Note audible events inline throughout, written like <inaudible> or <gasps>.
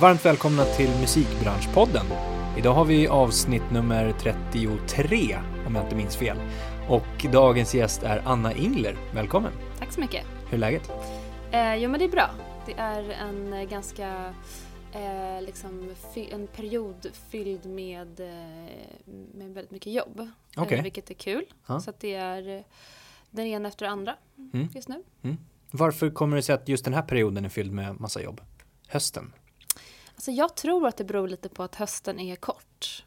Varmt välkomna till Musikbranschpodden. Idag har vi avsnitt nummer 33, om jag inte minns fel. Och dagens gäst är Anna Ingler. Välkommen! Tack så mycket! Hur är läget? Eh, jo men det är bra. Det är en eh, ganska eh, liksom en period fylld med, eh, med väldigt mycket jobb. Okay. Eh, vilket är kul. Ja. Så att det är den ena efter den andra mm. just nu. Mm. Varför kommer det sig att just den här perioden är fylld med massa jobb? Hösten? Alltså jag tror att det beror lite på att hösten är kort.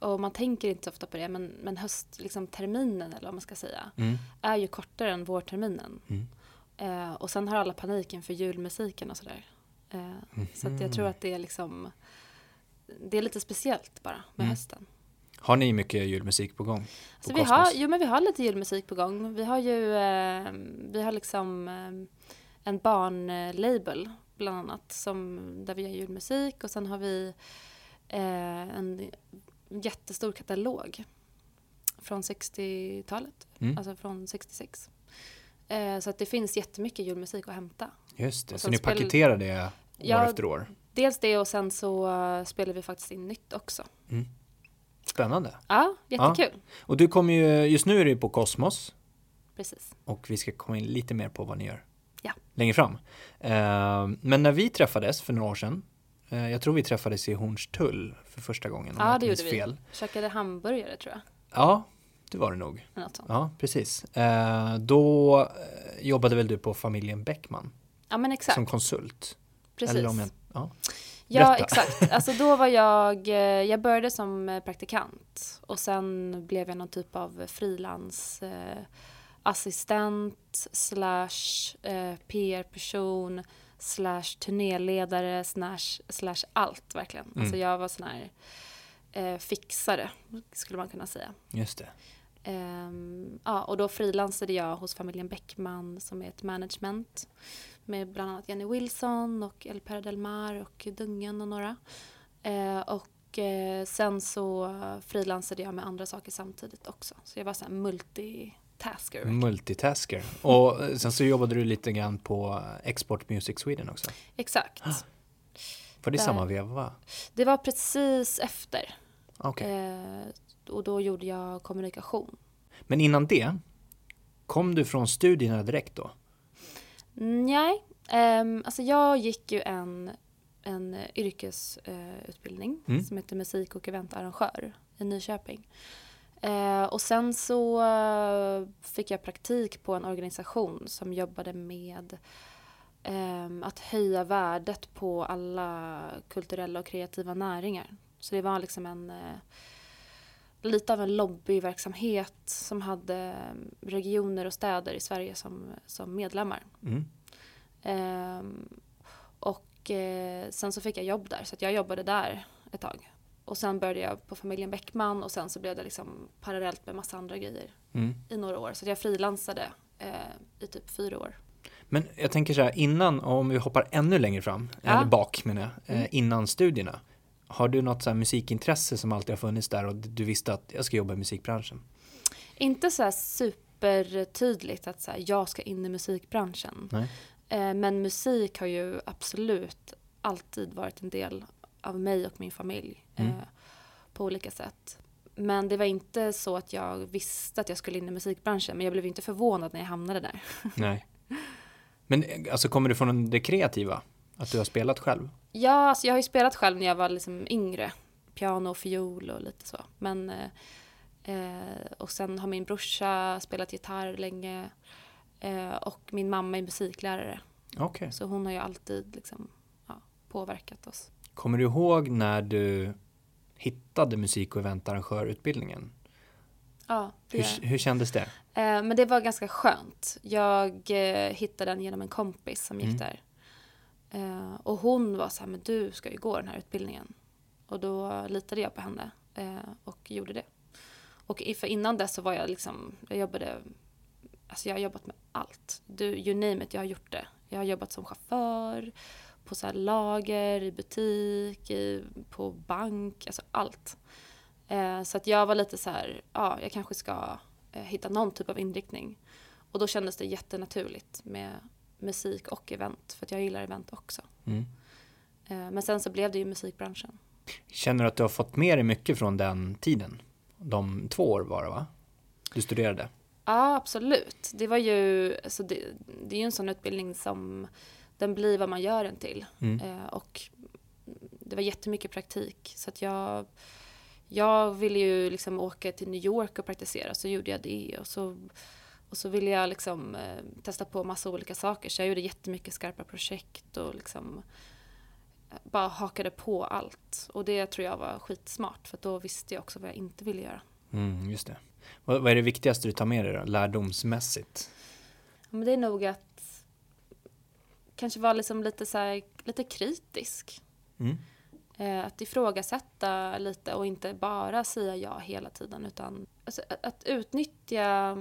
Och man tänker inte så ofta på det, men, men höstterminen liksom eller vad man ska säga, mm. är ju kortare än vårterminen. Mm. Eh, och sen har alla panik inför julmusiken och sådär. Eh, mm. Så jag tror att det är liksom, det är lite speciellt bara med mm. hösten. Har ni mycket julmusik på gång? På alltså vi har, jo men vi har lite julmusik på gång. Vi har ju, eh, vi har liksom eh, en barnlabel bland annat som, där vi gör julmusik och sen har vi eh, en jättestor katalog från 60-talet, mm. alltså från 66. Eh, så att det finns jättemycket julmusik att hämta. Just det, så ni paketerar det år ja, efter år? Dels det och sen så uh, spelar vi faktiskt in nytt också. Mm. Spännande. Ja, jättekul. Ja. Och du kommer ju, just nu är du på Kosmos. Precis. Och vi ska komma in lite mer på vad ni gör ja. längre fram. Uh, men när vi träffades för några år sedan, uh, jag tror vi träffades i Hornstull för första gången. Ja, det gjorde vi. Fel. Käkade hamburgare tror jag. Ja, det var det nog. Ja, precis. Uh, då jobbade väl du på familjen Bäckman? Ja, men exakt. Som konsult? Precis. Eller om jag, ja. Ja, exakt. Alltså då var jag, jag började som praktikant och sen blev jag någon typ av frilans assistent slash eh, PR-person slash turnéledare slash, slash allt verkligen. Mm. Alltså jag var sån här eh, fixare skulle man kunna säga. Just det. Um, ja, och då frilansade jag hos familjen Bäckman som är ett management med bland annat Jenny Wilson och El Per Del Mar och Dungen och några. Uh, och uh, sen så frilansade jag med andra saker samtidigt också. Så jag var så här multi multitasker. Multitasker. Och sen så jobbade du lite grann på Export Music Sweden också. Exakt. <gasps> Var det Där. samma veva? Va? Det var precis efter. Okay. Eh, och då gjorde jag kommunikation. Men innan det, kom du från studierna direkt då? Nej, eh, alltså jag gick ju en, en yrkesutbildning eh, mm. som heter musik och eventarrangör i Nyköping. Eh, och sen så uh, fick jag praktik på en organisation som jobbade med um, att höja värdet på alla kulturella och kreativa näringar. Så det var liksom en uh, lite av en lobbyverksamhet som hade regioner och städer i Sverige som, som medlemmar. Mm. Um, och uh, sen så fick jag jobb där så jag jobbade där ett tag. Och sen började jag på familjen Bäckman och sen så blev det liksom parallellt med massa andra grejer mm. i några år. Så jag frilansade eh, i typ fyra år. Men jag tänker så här innan, om vi hoppar ännu längre fram, ja. eller bak menar jag, eh, mm. innan studierna. Har du något så musikintresse som alltid har funnits där och du visste att jag ska jobba i musikbranschen? Inte så här supertydligt att så här, jag ska in i musikbranschen. Eh, men musik har ju absolut alltid varit en del av mig och min familj mm. eh, på olika sätt. Men det var inte så att jag visste att jag skulle in i musikbranschen, men jag blev inte förvånad när jag hamnade där. <laughs> Nej. Men alltså kommer du från det kreativa? Att du har spelat själv? Ja, alltså jag har ju spelat själv när jag var liksom yngre. Piano och fiol och lite så. Men, eh, eh, och sen har min brorsa spelat gitarr länge. Eh, och min mamma är musiklärare. Okay. Så hon har ju alltid liksom, ja, påverkat oss. Kommer du ihåg när du hittade musik och eventarrangörutbildningen? Ja. Hur, hur kändes det? Eh, men det var ganska skönt. Jag eh, hittade den genom en kompis som gick mm. där. Eh, och hon var så här, men du ska ju gå den här utbildningen. Och då litade jag på henne eh, och gjorde det. Och för innan dess så var jag liksom, jag jobbade, alltså jag har jobbat med allt. Du, you name it, jag har gjort det. Jag har jobbat som chaufför, på så lager, i butik, i, på bank, alltså allt. Eh, så att jag var lite så här, ja, jag kanske ska eh, hitta någon typ av inriktning. Och då kändes det jättenaturligt med musik och event, för att jag gillar event också. Mm. Eh, men sen så blev det ju musikbranschen. Känner du att du har fått med dig mycket från den tiden? De två år var det va? Du studerade? Ja, absolut. Det var ju, alltså det, det är ju en sån utbildning som den blir vad man gör den till. Mm. Eh, och det var jättemycket praktik. Så att jag, jag ville ju liksom åka till New York och praktisera, så gjorde jag det. Och så, och så ville jag liksom eh, testa på massa olika saker. Så jag gjorde jättemycket skarpa projekt och liksom eh, bara hakade på allt. Och det tror jag var skitsmart, för då visste jag också vad jag inte ville göra. Mm, just det. Vad, vad är det viktigaste du tar med dig då, lärdomsmässigt? Ja, men det är nog att kanske vara liksom lite, så här, lite kritisk. Mm. Eh, att ifrågasätta lite och inte bara säga ja hela tiden utan alltså, att utnyttja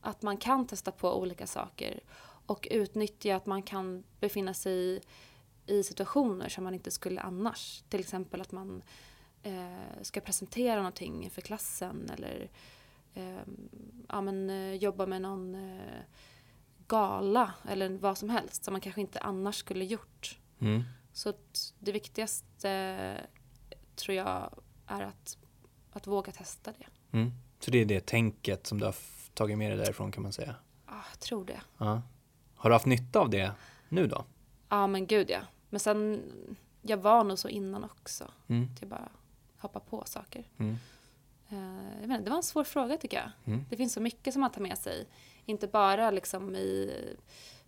att man kan testa på olika saker och utnyttja att man kan befinna sig i situationer som man inte skulle annars. Till exempel att man eh, ska presentera någonting för klassen eller eh, ja, men, eh, jobba med någon eh, gala eller vad som helst som man kanske inte annars skulle gjort. Mm. Så det viktigaste tror jag är att, att våga testa det. Mm. Så det är det tänket som du har tagit med dig därifrån kan man säga? Ja, jag tror det. Ja. Har du haft nytta av det nu då? Ja, men gud ja. Men sen, jag var nog så innan också. Mm. Till bara hoppa på saker. Mm. Uh, jag vet, det var en svår fråga tycker jag. Mm. Det finns så mycket som man tar med sig. Inte bara liksom i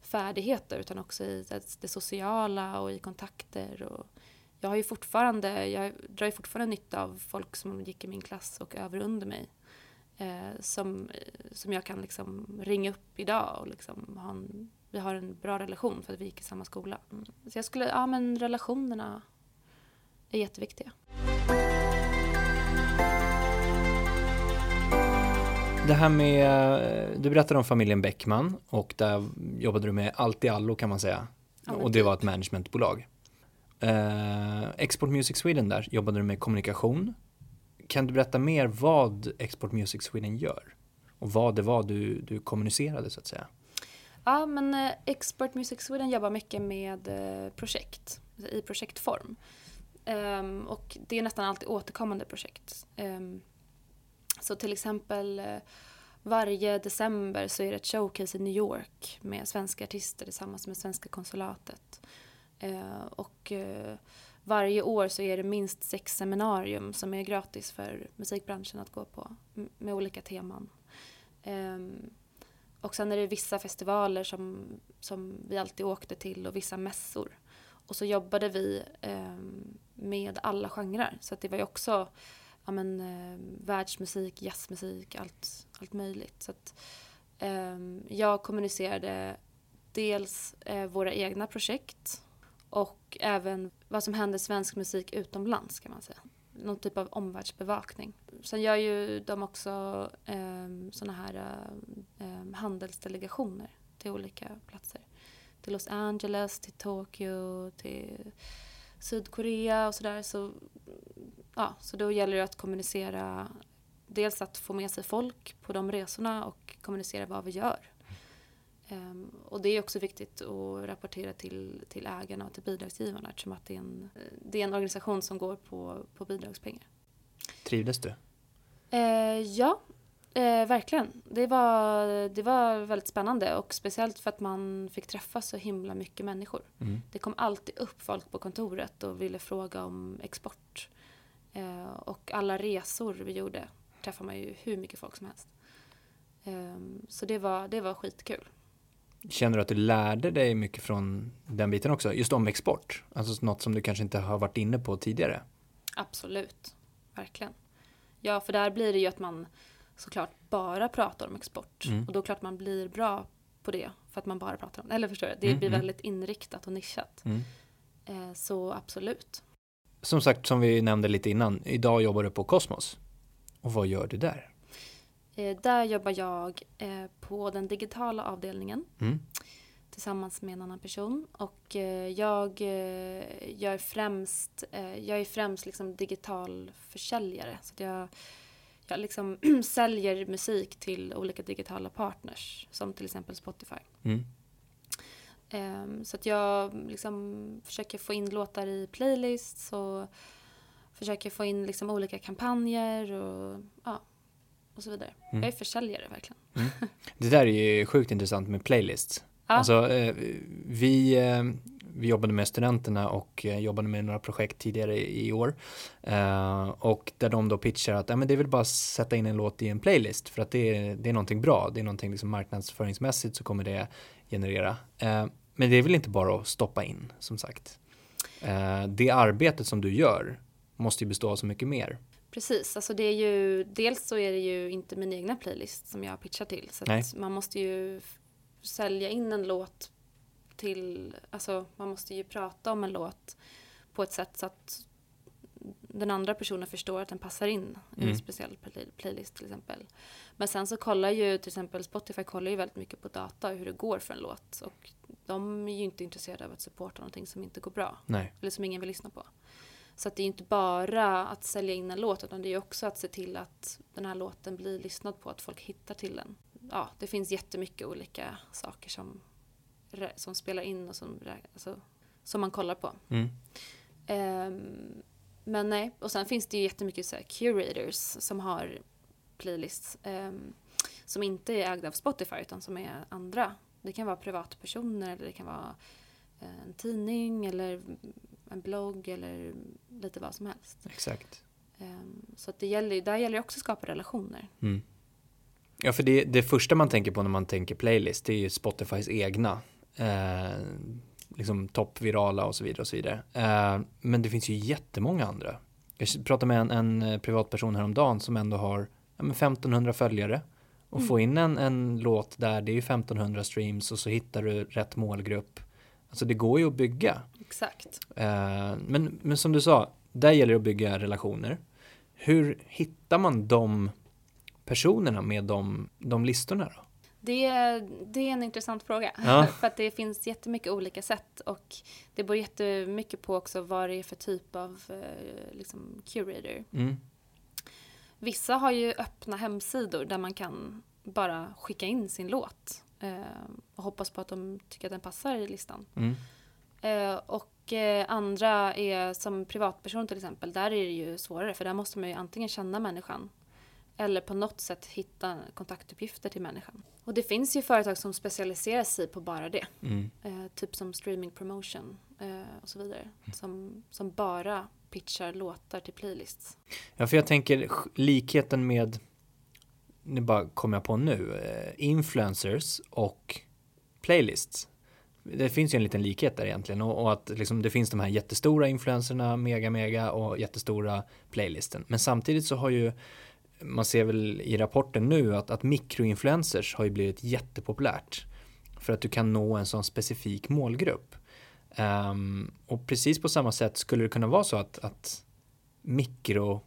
färdigheter utan också i det sociala och i kontakter. Och jag har ju fortfarande, jag drar ju fortfarande nytta av folk som gick i min klass och över under mig. Eh, som, som jag kan liksom ringa upp idag och liksom ha en, vi har en bra relation för att vi gick i samma skola. Mm. Så jag skulle, ja men relationerna är jätteviktiga. Det här med, du berättade om familjen Bäckman och där jobbade du med allt i allo kan man säga. Ja, och det typ. var ett managementbolag. Eh, Export Music Sweden där jobbade du med kommunikation. Kan du berätta mer vad Export Music Sweden gör? Och vad det var du, du kommunicerade så att säga? Ja, men eh, Export Music Sweden jobbar mycket med eh, projekt, i projektform. Um, och det är nästan alltid återkommande projekt. Um, så till exempel eh, varje december så är det ett showcase i New York med svenska artister tillsammans med svenska konsulatet. Eh, och eh, varje år så är det minst sex seminarium som är gratis för musikbranschen att gå på med olika teman. Ehm, och sen är det vissa festivaler som, som vi alltid åkte till och vissa mässor. Och så jobbade vi ehm, med alla genrer så att det var ju också ja, men, eh, världsmusik, jazzmusik, allt, allt möjligt. Så att, eh, jag kommunicerade dels eh, våra egna projekt och även vad som händer svensk musik utomlands kan man säga. Någon typ av omvärldsbevakning. Sen gör ju de också eh, sådana här eh, ehm, handelsdelegationer till olika platser. Till Los Angeles, till Tokyo, till Sydkorea och sådär. Så ja, så då gäller det att kommunicera, dels att få med sig folk på de resorna och kommunicera vad vi gör. Um, och det är också viktigt att rapportera till, till ägarna och till bidragsgivarna eftersom att det är en, det är en organisation som går på, på bidragspengar. Trivdes du? Uh, ja, uh, verkligen. Det var, det var väldigt spännande och speciellt för att man fick träffa så himla mycket människor. Mm. Det kom alltid upp folk på kontoret och ville fråga om export. Eh, och alla resor vi gjorde träffade man ju hur mycket folk som helst. Eh, så det var, det var skitkul. Känner du att du lärde dig mycket från den biten också? Just om export? Alltså något som du kanske inte har varit inne på tidigare? Absolut, verkligen. Ja, för där blir det ju att man såklart bara pratar om export. Mm. Och då klart man blir bra på det för att man bara pratar om det. Eller förstår du? Det mm, blir mm. väldigt inriktat och nischat. Mm. Eh, så absolut som sagt, som vi nämnde lite innan, idag jobbar du på Cosmos. Och vad gör du där? Eh, där jobbar jag eh, på den digitala avdelningen mm. tillsammans med en annan person. Och eh, jag, jag är främst, jag är främst liksom digital försäljare. Så jag, jag liksom <clears throat> säljer musik till olika digitala partners som till exempel Spotify. Mm. Um, så att jag liksom försöker få in låtar i playlists och försöker få in liksom olika kampanjer och, ja, och så vidare. Mm. Jag är försäljare verkligen. Mm. Det där är ju sjukt intressant med playlists. Ja. Alltså, eh, vi, eh, vi jobbade med studenterna och eh, jobbade med några projekt tidigare i år. Och där de då pitchar att ja, men det är väl bara att sätta in en låt i en playlist för att det är, det är någonting bra. Det är någonting liksom marknadsföringsmässigt så kommer det generera. Uh, men det är väl inte bara att stoppa in som sagt. Uh, det arbetet som du gör måste ju bestå av så mycket mer. Precis, alltså det är ju dels så är det ju inte min egna playlist som jag pitchar till så man måste ju sälja in en låt till, alltså man måste ju prata om en låt på ett sätt så att den andra personen förstår att den passar in i mm. en speciell play playlist till exempel. Men sen så kollar ju till exempel Spotify kollar ju väldigt mycket på data hur det går för en låt och de är ju inte intresserade av att supporta någonting som inte går bra. Nej. Eller som ingen vill lyssna på. Så att det är inte bara att sälja in en låt utan det är också att se till att den här låten blir lyssnad på, att folk hittar till den. Ja, det finns jättemycket olika saker som som spelar in och som, alltså, som man kollar på. Mm. Um, men nej, och sen finns det ju jättemycket så curators som har playlists um, som inte är ägda av Spotify utan som är andra. Det kan vara privatpersoner eller det kan vara eh, en tidning eller en blogg eller lite vad som helst. Exakt. Um, så att det gäller, där gäller det också att skapa relationer. Mm. Ja, för det, det första man tänker på när man tänker playlist, det är ju Spotifys egna eh, liksom toppvirala och så vidare och så vidare. Eh, men det finns ju jättemånga andra. Jag pratade med en, en eh, privatperson häromdagen som ändå har ja, 1500 följare och mm. få in en, en låt där det är 1500 streams och så hittar du rätt målgrupp. Alltså det går ju att bygga. Exakt. Eh, men, men som du sa, där gäller det att bygga relationer. Hur hittar man de personerna med de, de listorna då? Det, det är en intressant fråga. Ja. <laughs> för att det finns jättemycket olika sätt och det beror jättemycket på också vad det är för typ av eh, liksom, curator. Mm. Vissa har ju öppna hemsidor där man kan bara skicka in sin låt eh, och hoppas på att de tycker att den passar i listan. Mm. Eh, och andra är som privatperson till exempel, där är det ju svårare för där måste man ju antingen känna människan eller på något sätt hitta kontaktuppgifter till människan. Och det finns ju företag som specialiserar sig på bara det. Mm. Eh, typ som streaming promotion eh, och så vidare. Mm. Som, som bara pitchar låtar till playlists. Ja, för jag tänker likheten med, nu bara kommer jag på nu, eh, influencers och playlists. Det finns ju en liten likhet där egentligen och, och att liksom det finns de här jättestora influencerna, mega mega och jättestora playlisten. Men samtidigt så har ju man ser väl i rapporten nu att, att mikroinfluencers har ju blivit jättepopulärt. För att du kan nå en sån specifik målgrupp. Um, och precis på samma sätt skulle det kunna vara så att, att mikro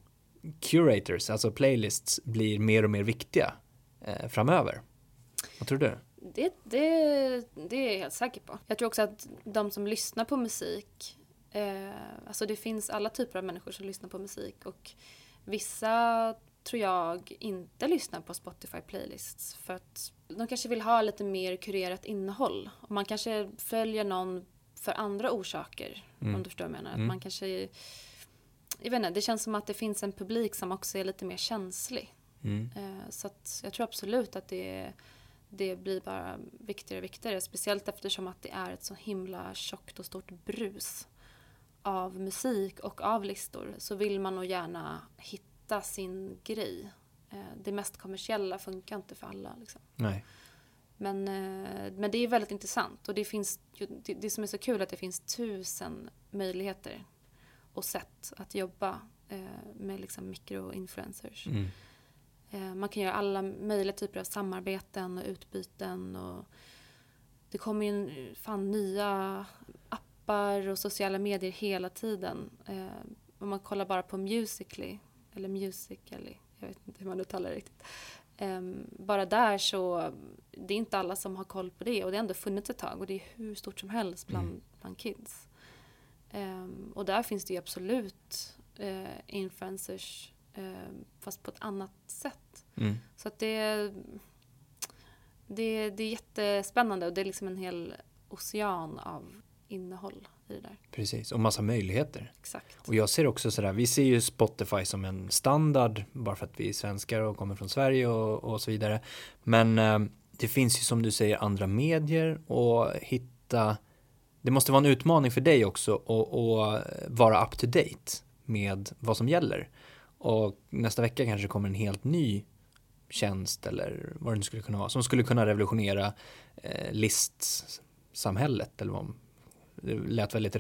curators, alltså playlists, blir mer och mer viktiga eh, framöver. Vad tror du? Det, det, det är jag helt säker på. Jag tror också att de som lyssnar på musik, eh, alltså det finns alla typer av människor som lyssnar på musik och vissa tror jag inte lyssnar på Spotify playlists för att de kanske vill ha lite mer kurerat innehåll. Och man kanske följer någon för andra orsaker, mm. om du förstår vad jag menar. Mm. man kanske, jag vet inte, det känns som att det finns en publik som också är lite mer känslig. Mm. Eh, så att jag tror absolut att det, det blir bara viktigare och viktigare. Speciellt eftersom att det är ett så himla tjockt och stort brus av musik och av listor så vill man nog gärna hitta hitta sin grej. Eh, det mest kommersiella funkar inte för alla. Liksom. Nej. Men, eh, men det är väldigt intressant och det finns det, det som är så kul är att det finns tusen möjligheter och sätt att jobba eh, med liksom mikroinfluencers. Mm. Man kan göra alla möjliga typer av samarbeten och utbyten och det kommer ju fan nya appar och sociala medier hela tiden. Om man kollar bara på Musically eller Music, eller jag vet inte hur man uttalar det riktigt. Um, bara där så, det är inte alla som har koll på det och det har ändå funnits ett tag och det är hur stort som helst bland, mm. bland kids. Um, och där finns det ju absolut uh, influencers uh, fast på ett annat sätt. Mm. Så att det, det, det är jättespännande och det är liksom en hel ocean av innehåll i det där. Precis, och massa möjligheter. Exakt. Och jag ser också sådär, vi ser ju Spotify som en standard bara för att vi är svenskar och kommer från Sverige och, och så vidare. Men eh, det finns ju som du säger andra medier och hitta det måste vara en utmaning för dig också att vara up to date med vad som gäller. Och nästa vecka kanske kommer en helt ny tjänst eller vad det nu skulle kunna vara som skulle kunna revolutionera eh, listsamhället eller vad det lät väldigt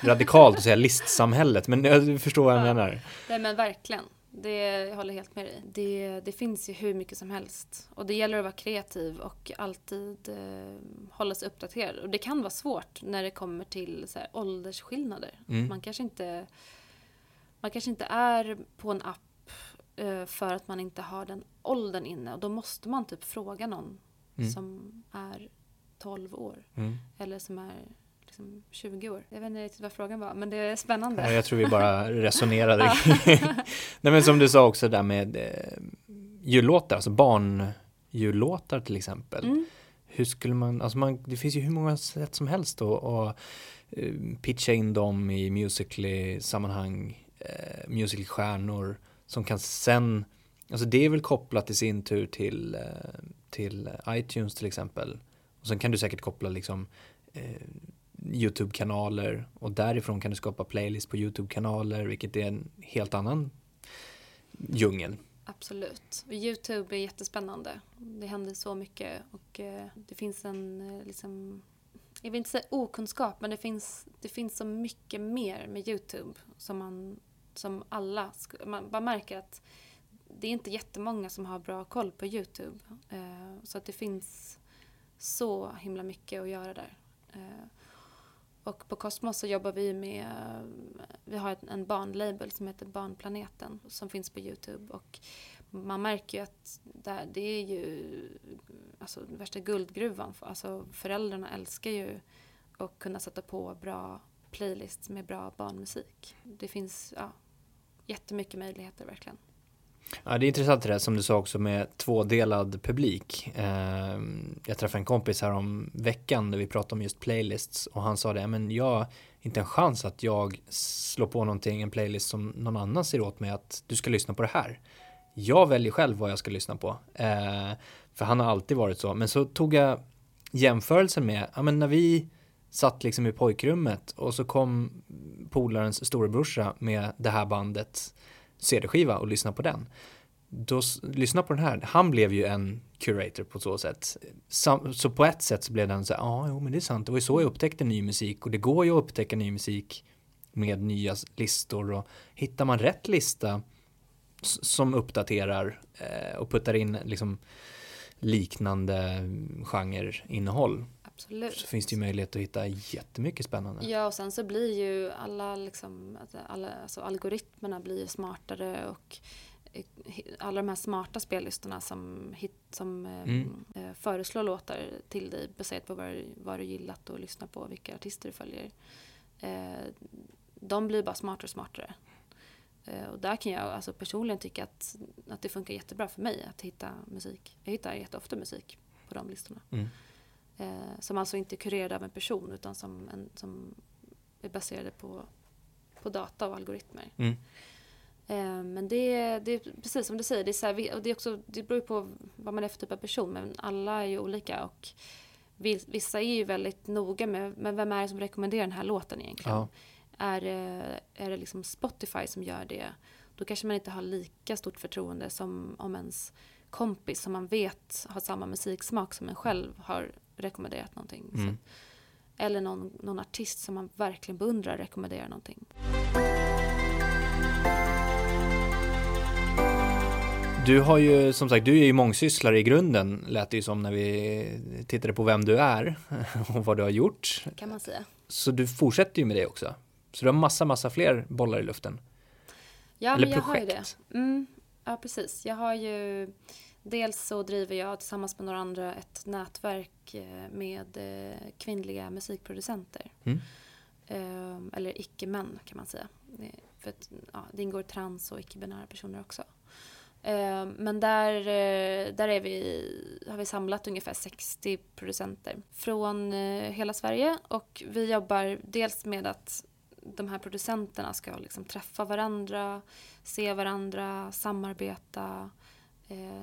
radikalt att säga listsamhället men du förstår vad jag ja. menar. Nej men verkligen. Det, jag håller helt med dig. Det, det finns ju hur mycket som helst. Och det gäller att vara kreativ och alltid eh, hålla sig uppdaterad. Och det kan vara svårt när det kommer till så här, åldersskillnader. Mm. Man, kanske inte, man kanske inte är på en app eh, för att man inte har den åldern inne. Och då måste man typ fråga någon mm. som är 12 år. Mm. Eller som är liksom 20 år. Jag vet inte riktigt vad frågan var, men det är spännande. Jag tror vi bara <laughs> resonerade. <laughs> Nej men som du sa också där med eh, jullåtar, alltså barnjullåtar till exempel. Mm. Hur skulle man, alltså man, det finns ju hur många sätt som helst att eh, pitcha in dem i musically sammanhang, eh, musicalstjärnor som kan sen, alltså det är väl kopplat i sin tur till, eh, till iTunes till exempel. Och sen kan du säkert koppla liksom eh, YouTube-kanaler och därifrån kan du skapa playlist på YouTube-kanaler vilket är en helt annan djungel. Absolut. YouTube är jättespännande. Det händer så mycket och eh, det finns en, eh, liksom, jag vill inte säga okunskap, men det finns, det finns så mycket mer med YouTube som man, som alla, man bara märker att det är inte jättemånga som har bra koll på YouTube. Eh, så att det finns så himla mycket att göra där. Och på Cosmos så jobbar vi med, vi har en barnlabel som heter Barnplaneten som finns på Youtube. Och man märker ju att det är ju alltså, värsta guldgruvan. Alltså, föräldrarna älskar ju att kunna sätta på bra playlists med bra barnmusik. Det finns ja, jättemycket möjligheter verkligen. Ja, det är intressant det där som du sa också med tvådelad publik. Eh, jag träffade en kompis här om veckan där vi pratade om just playlists och han sa det, men jag har inte en chans att jag slår på någonting, en playlist som någon annan ser åt mig att du ska lyssna på det här. Jag väljer själv vad jag ska lyssna på. Eh, för han har alltid varit så. Men så tog jag jämförelsen med, ja men när vi satt liksom i pojkrummet och så kom polarens storebrorsa med det här bandet CD-skiva och lyssna på den. Då, lyssna på den här, han blev ju en curator på så sätt. Så, så på ett sätt så blev den så här, ja, jo men det är sant, det var ju så jag upptäckte ny musik och det går ju att upptäcka ny musik med nya listor och hittar man rätt lista som uppdaterar eh, och puttar in liksom liknande genreinnehåll Absolut. Så finns det ju möjlighet att hitta jättemycket spännande. Ja, och sen så blir ju alla, liksom, alla alltså algoritmerna blir smartare och eh, alla de här smarta spellistorna som, hit, som eh, mm. eh, föreslår låtar till dig baserat på vad, vad du gillat och lyssnar på, vilka artister du följer. Eh, de blir bara smartare och smartare. Eh, och där kan jag alltså personligen tycka att, att det funkar jättebra för mig att hitta musik. Jag hittar jätteofta musik på de listorna. Mm. Eh, som alltså inte är kurerade av en person utan som, en, som är baserade på, på data och algoritmer. Mm. Eh, men det, det är precis som du säger, det, är så här, och det, är också, det beror på vad man är för typ av person men alla är ju olika. och Vissa är ju väldigt noga med men vem är det som rekommenderar den här låten egentligen. Ja. Är, är det liksom Spotify som gör det då kanske man inte har lika stort förtroende som om ens kompis som man vet har samma musiksmak som en själv har rekommenderat någonting. Mm. Så, eller någon, någon artist som man verkligen beundrar rekommenderar någonting. Du har ju som sagt, du är ju mångsysslare i grunden lät det ju som när vi tittade på vem du är <laughs> och vad du har gjort. Kan man säga. Så du fortsätter ju med det också. Så du har massa, massa fler bollar i luften. Ja, Eller men jag projekt. har ju det. Mm, ja, precis. Jag har ju Dels så driver jag tillsammans med några andra ett nätverk eh, med eh, kvinnliga musikproducenter. Mm. Ehm, eller icke-män kan man säga. För att, ja, det ingår trans och icke-binära personer också. Eh, men där, eh, där är vi, har vi samlat ungefär 60 producenter från eh, hela Sverige och vi jobbar dels med att de här producenterna ska liksom träffa varandra, se varandra, samarbeta,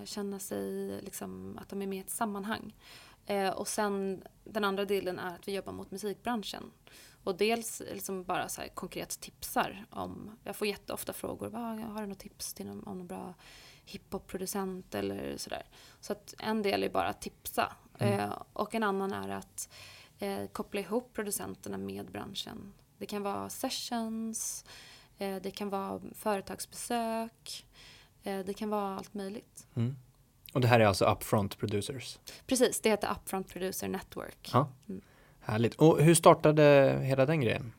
känna sig liksom att de är med i ett sammanhang. och sen den andra delen är att vi jobbar mot musikbranschen. Och dels liksom bara så konkret tipsar om, jag får jätteofta frågor, har du något tips till någon, om någon bra hiphop-producent eller sådär. Så att en del är bara att tipsa. Mm. Eh, och en annan är att eh, koppla ihop producenterna med branschen. Det kan vara sessions, eh, det kan vara företagsbesök, eh, det kan vara allt möjligt. Mm. Och det här är alltså Upfront Producers? Precis, det heter Upfront Producer Network. Ja. Mm. Härligt. Och hur startade hela den grejen?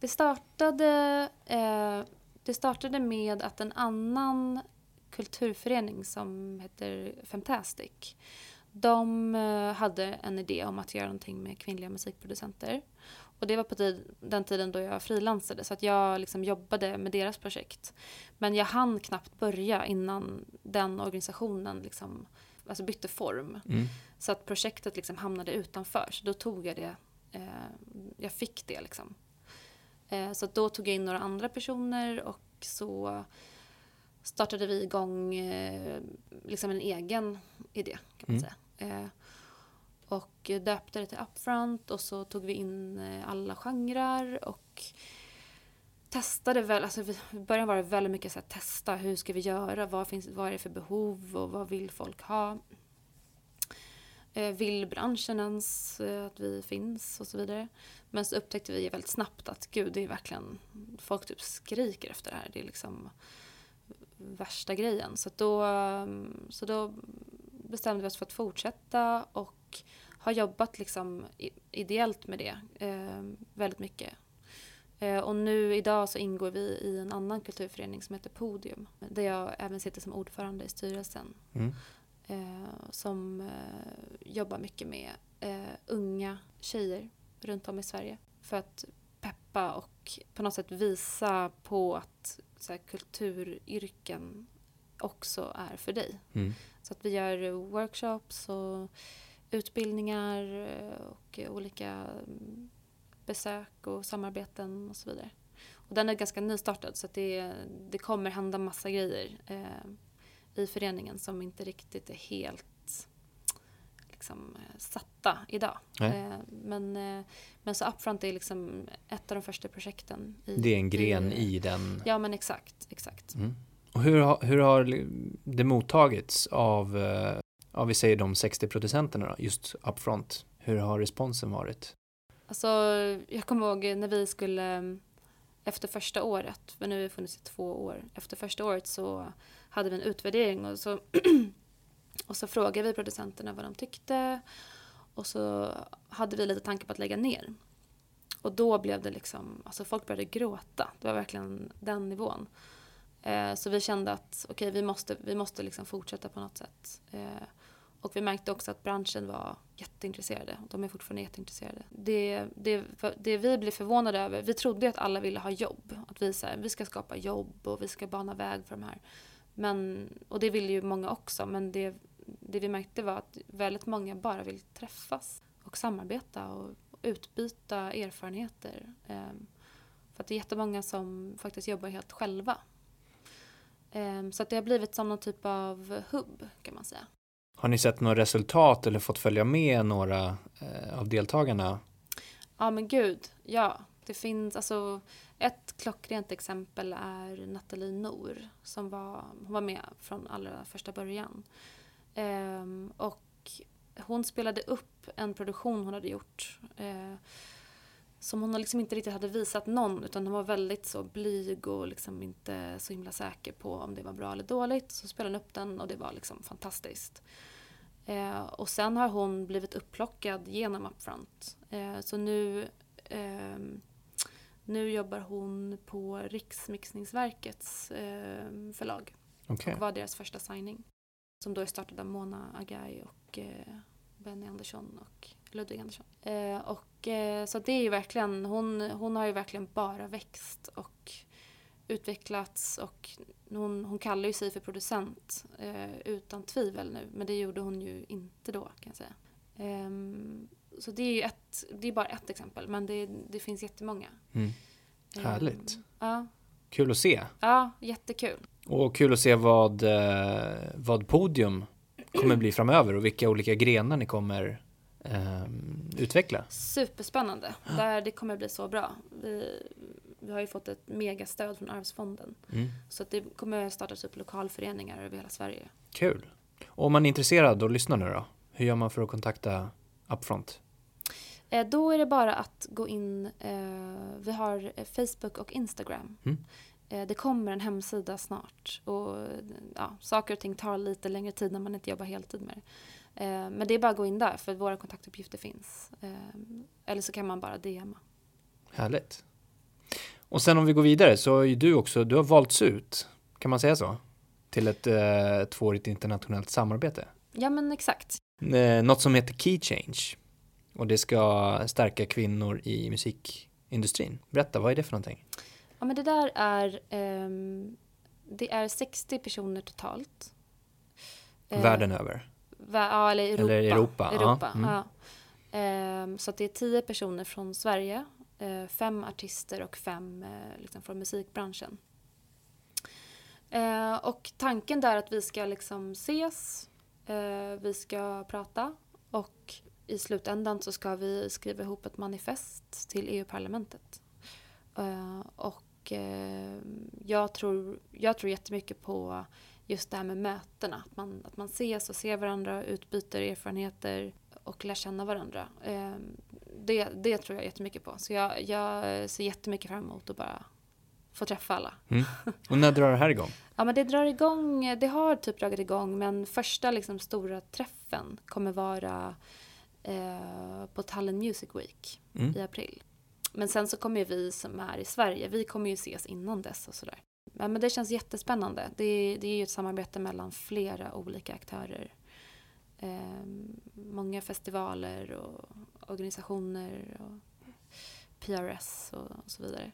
Det startade, eh, det startade med att en annan kulturförening som heter Fantastic. De eh, hade en idé om att göra någonting med kvinnliga musikproducenter. Och det var på tid, den tiden då jag frilansade så att jag liksom jobbade med deras projekt. Men jag hann knappt börja innan den organisationen liksom, alltså bytte form. Mm. Så att projektet liksom hamnade utanför. Så då tog jag det, eh, jag fick det liksom. Eh, så då tog jag in några andra personer och så startade vi igång eh, liksom en egen idé kan man mm. säga. Och döpte det till Upfront och så tog vi in eh, alla genrer och testade väl, alltså i början var det väldigt mycket så här, testa, hur ska vi göra, vad, finns, vad är det för behov och vad vill folk ha? Eh, vill branschen ens eh, att vi finns och så vidare. Men så upptäckte vi väldigt snabbt att gud, det är verkligen, folk typ skriker efter det här. Det är liksom värsta grejen. Så då, mm, så då bestämde vi oss för att fortsätta och har jobbat liksom ideellt med det eh, väldigt mycket. Eh, och nu idag så ingår vi i en annan kulturförening som heter Podium. Där jag även sitter som ordförande i styrelsen. Mm. Eh, som eh, jobbar mycket med eh, unga tjejer runt om i Sverige. För att peppa och på något sätt visa på att här, kulturyrken också är för dig. Mm. Så att vi gör workshops och utbildningar och olika besök och samarbeten och så vidare. Och den är ganska nystartad så det, det kommer hända massa grejer eh, i föreningen som inte riktigt är helt liksom, eh, satta idag. Eh, men, eh, men så Upfront är liksom ett av de första projekten. I, det är en gren i, i den? Ja men exakt, exakt. Mm. Och hur, har, hur har det mottagits av, Ja, vi säger de 60 producenterna då, just Upfront? Hur har responsen varit? Alltså, jag kommer ihåg när vi skulle mm, efter första året, men nu har vi funnits i två år, efter första året så hade vi en utvärdering och så <clears throat> Och så frågade vi producenterna vad de tyckte. Och så hade vi lite tankar på att lägga ner. Och då blev det liksom, alltså folk började gråta. Det var verkligen den nivån. Eh, så vi kände att okej, okay, vi måste, vi måste liksom fortsätta på något sätt. Eh, och vi märkte också att branschen var jätteintresserade. De är fortfarande jätteintresserade. Det, det, det vi blev förvånade över, vi trodde att alla ville ha jobb. Att vi, så här, vi ska skapa jobb och vi ska bana väg för de här. Men, och det ville ju många också, men det, det vi märkte var att väldigt många bara vill träffas och samarbeta och utbyta erfarenheter. Ehm, för att det är jättemånga som faktiskt jobbar helt själva. Ehm, så att det har blivit som någon typ av hubb kan man säga. Har ni sett några resultat eller fått följa med några eh, av deltagarna? Ja men gud, ja. Det finns alltså ett klockrent exempel är Nathalie Nor som var, hon var med från allra första början. Ehm, och hon spelade upp en produktion hon hade gjort eh, som hon liksom inte riktigt hade visat någon utan hon var väldigt så blyg och liksom inte så himla säker på om det var bra eller dåligt. Så spelade hon upp den och det var liksom fantastiskt. Uh, och sen har hon blivit upplockad genom Upfront. Uh, så nu um, nu jobbar hon på Riksmixningsverkets eh, förlag. Okay. Och var deras första signing. Som då är startad av Mona Agai och eh, Benny Andersson och Ludvig Andersson. Eh, och, eh, så det är ju verkligen, hon, hon har ju verkligen bara växt och utvecklats och hon, hon kallar ju sig för producent eh, utan tvivel nu. Men det gjorde hon ju inte då kan jag säga. Um, så det är ju ett, det är bara ett exempel men det, det finns jättemånga. Mm. Härligt. Um, ja. Kul att se. Ja, jättekul. Och kul att se vad, eh, vad Podium kommer bli framöver och vilka olika grenar ni kommer um, utveckla. Superspännande. Där det kommer bli så bra. Vi, vi har ju fått ett megastöd från Arvsfonden. Mm. Så att det kommer startas upp lokalföreningar över hela Sverige. Kul. Och om man är intresserad och lyssnar nu då? Hur gör man för att kontakta Upfront? Eh, då är det bara att gå in. Eh, vi har Facebook och Instagram. Mm. Eh, det kommer en hemsida snart. Och, ja, saker och ting tar lite längre tid när man inte jobbar heltid med det. Eh, men det är bara att gå in där för våra kontaktuppgifter finns. Eh, eller så kan man bara DMa. Härligt. Och sen om vi går vidare så är ju du också, du har valts ut, kan man säga så? Till ett eh, tvåårigt internationellt samarbete. Ja men exakt. Eh, något som heter Key Change. Och det ska stärka kvinnor i musikindustrin. Berätta, vad är det för någonting? Ja men det där är, eh, det är 60 personer totalt. Eh, Världen över? Ja, eller Europa. Eller Europa, Europa ja. Mm. ja. Ehm, så det är 10 personer från Sverige, Eh, fem artister och fem eh, liksom från musikbranschen. Eh, och tanken där är att vi ska liksom ses, eh, vi ska prata och i slutändan så ska vi skriva ihop ett manifest till EU-parlamentet. Eh, och jag tror, jag tror jättemycket på just det här med mötena. Att man, att man ses och ser varandra, utbyter erfarenheter och lär känna varandra. Det, det tror jag jättemycket på. Så jag, jag ser jättemycket fram emot att bara få träffa alla. Mm. Och när drar det här igång? <laughs> ja, men det drar igång, det har typ dragit igång, men första liksom stora träffen kommer vara eh, på Tallinn Music Week mm. i april. Men sen så kommer vi som är i Sverige, vi kommer ju ses innan dess och sådär. Ja, men det känns jättespännande. Det, det är ju ett samarbete mellan flera olika aktörer. Eh, många festivaler och organisationer och PRS och, och så vidare.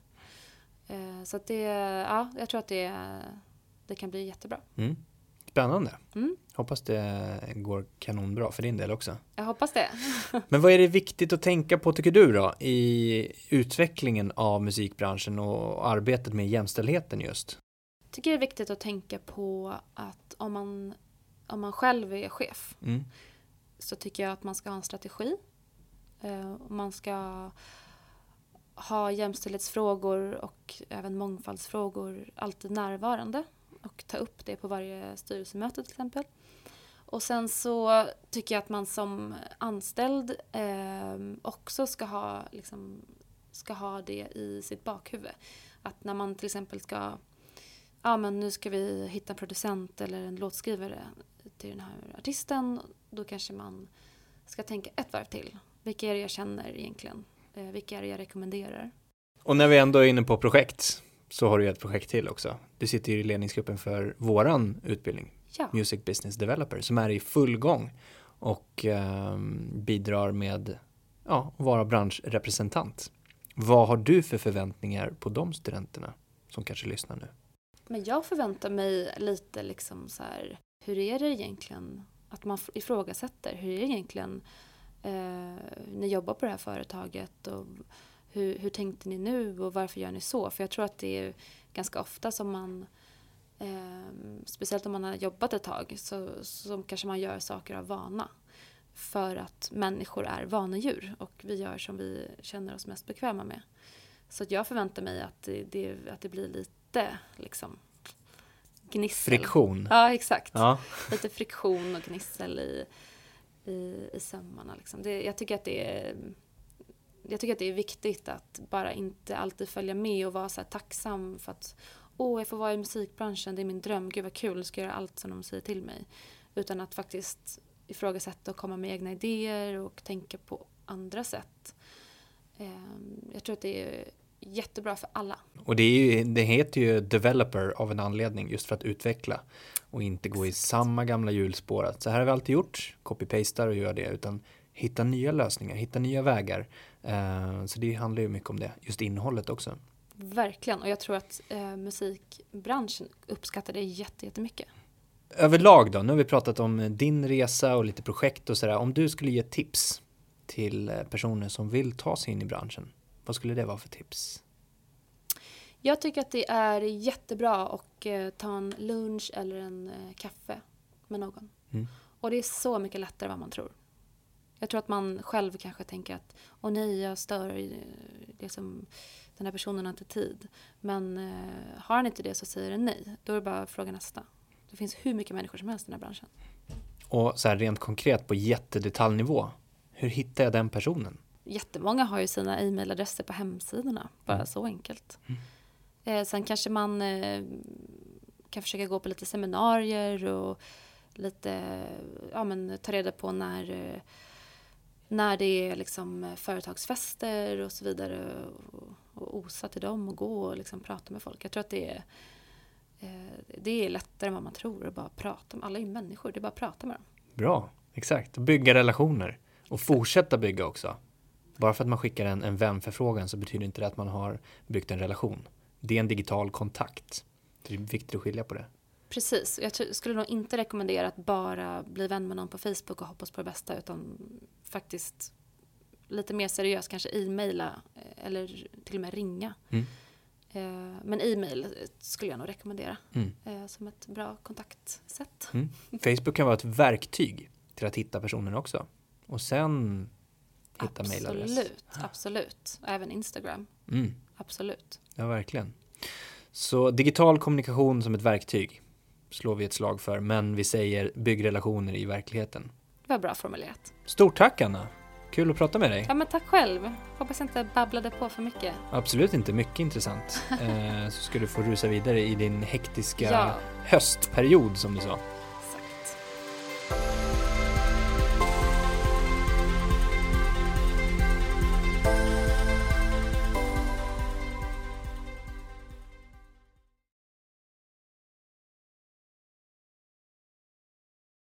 Eh, så att det, ja, jag tror att det, det kan bli jättebra. Mm. Spännande. Mm. Hoppas det går kanonbra för din del också. Jag hoppas det. <laughs> Men vad är det viktigt att tänka på tycker du då i utvecklingen av musikbranschen och arbetet med jämställdheten just? Jag tycker det är viktigt att tänka på att om man, om man själv är chef mm. så tycker jag att man ska ha en strategi. Eh, man ska ha jämställdhetsfrågor och även mångfaldsfrågor alltid närvarande och ta upp det på varje styrelsemöte till exempel. Och sen så tycker jag att man som anställd eh, också ska ha, liksom, ska ha det i sitt bakhuvud. Att när man till exempel ska, ja men nu ska vi hitta en producent eller en låtskrivare till den här artisten. Då kanske man ska tänka ett varv till. Vilka är det jag känner egentligen? Eh, vilka är det jag rekommenderar? Och när vi ändå är inne på projekt så har du ett projekt till också. Du sitter ju i ledningsgruppen för våran utbildning, ja. Music Business Developer, som är i full gång och eh, bidrar med ja, att vara branschrepresentant. Vad har du för förväntningar på de studenterna som kanske lyssnar nu? Men jag förväntar mig lite liksom så här, hur är det egentligen att man ifrågasätter, hur är det egentligen eh, ni jobbar på det här företaget och hur, hur tänkte ni nu och varför gör ni så? För jag tror att det är ganska ofta som man eh, speciellt om man har jobbat ett tag så, så kanske man gör saker av vana. För att människor är vanedjur och vi gör som vi känner oss mest bekväma med. Så jag förväntar mig att det, det, att det blir lite liksom gnissel. Friktion. Ja, exakt. Ja. Lite friktion och gnissel i, i, i sömmarna. Liksom. Det, jag tycker att det är jag tycker att det är viktigt att bara inte alltid följa med och vara så tacksam för att åh, jag får vara i musikbranschen, det är min dröm, gud vad kul, jag ska göra allt som de säger till mig. Utan att faktiskt ifrågasätta och komma med egna idéer och tänka på andra sätt. Ehm, jag tror att det är jättebra för alla. Och det, är ju, det heter ju developer av en anledning just för att utveckla och inte gå i samma gamla hjulspår. Så här har vi alltid gjort, copy-pastar och gör det, utan hitta nya lösningar, hitta nya vägar. Uh, så det handlar ju mycket om det, just innehållet också. Verkligen, och jag tror att eh, musikbranschen uppskattar det jättemycket. Överlag då, nu har vi pratat om din resa och lite projekt och sådär. Om du skulle ge tips till eh, personer som vill ta sig in i branschen, vad skulle det vara för tips? Jag tycker att det är jättebra att eh, ta en lunch eller en eh, kaffe med någon. Mm. Och det är så mycket lättare än vad man tror. Jag tror att man själv kanske tänker att åh nej, jag stör, liksom, den här personen har inte tid. Men eh, har han inte det så säger den nej. Då är det bara att fråga nästa. Det finns hur mycket människor som helst i den här branschen. Och så här rent konkret på jättedetaljnivå, hur hittar jag den personen? Jättemånga har ju sina e-mailadresser på hemsidorna, bara mm. så enkelt. Mm. Eh, sen kanske man eh, kan försöka gå på lite seminarier och lite, ja men ta reda på när, eh, när det är liksom företagsfester och så vidare och, och osa till dem och gå och liksom prata med folk. Jag tror att det är, det är lättare än vad man tror att bara prata med, alla är ju människor, det är bara att prata med dem. Bra, exakt, bygga relationer och fortsätta bygga också. Bara för att man skickar en, en vänförfrågan så betyder inte det att man har byggt en relation det är en digital kontakt. Det är viktigt att skilja på det. Precis. Jag skulle nog inte rekommendera att bara bli vän med någon på Facebook och hoppas på det bästa utan faktiskt lite mer seriöst kanske e-maila eh, eller till och med ringa. Mm. Eh, men e-mail skulle jag nog rekommendera mm. Eh, som ett bra kontaktsätt. Mm. Facebook kan vara ett verktyg till att hitta personen också. Och sen hitta mejladress. Absolut, absolut. Även Instagram. Mm. Absolut. Ja, verkligen. Så digital kommunikation som ett verktyg slår vi ett slag för, men vi säger bygg relationer i verkligheten. Det var bra formulerat. Stort tack Anna! Kul att prata med dig. Ja, men tack själv. Hoppas jag inte babblade på för mycket. Absolut inte, mycket intressant. <laughs> eh, så ska du få rusa vidare i din hektiska ja. höstperiod som du sa.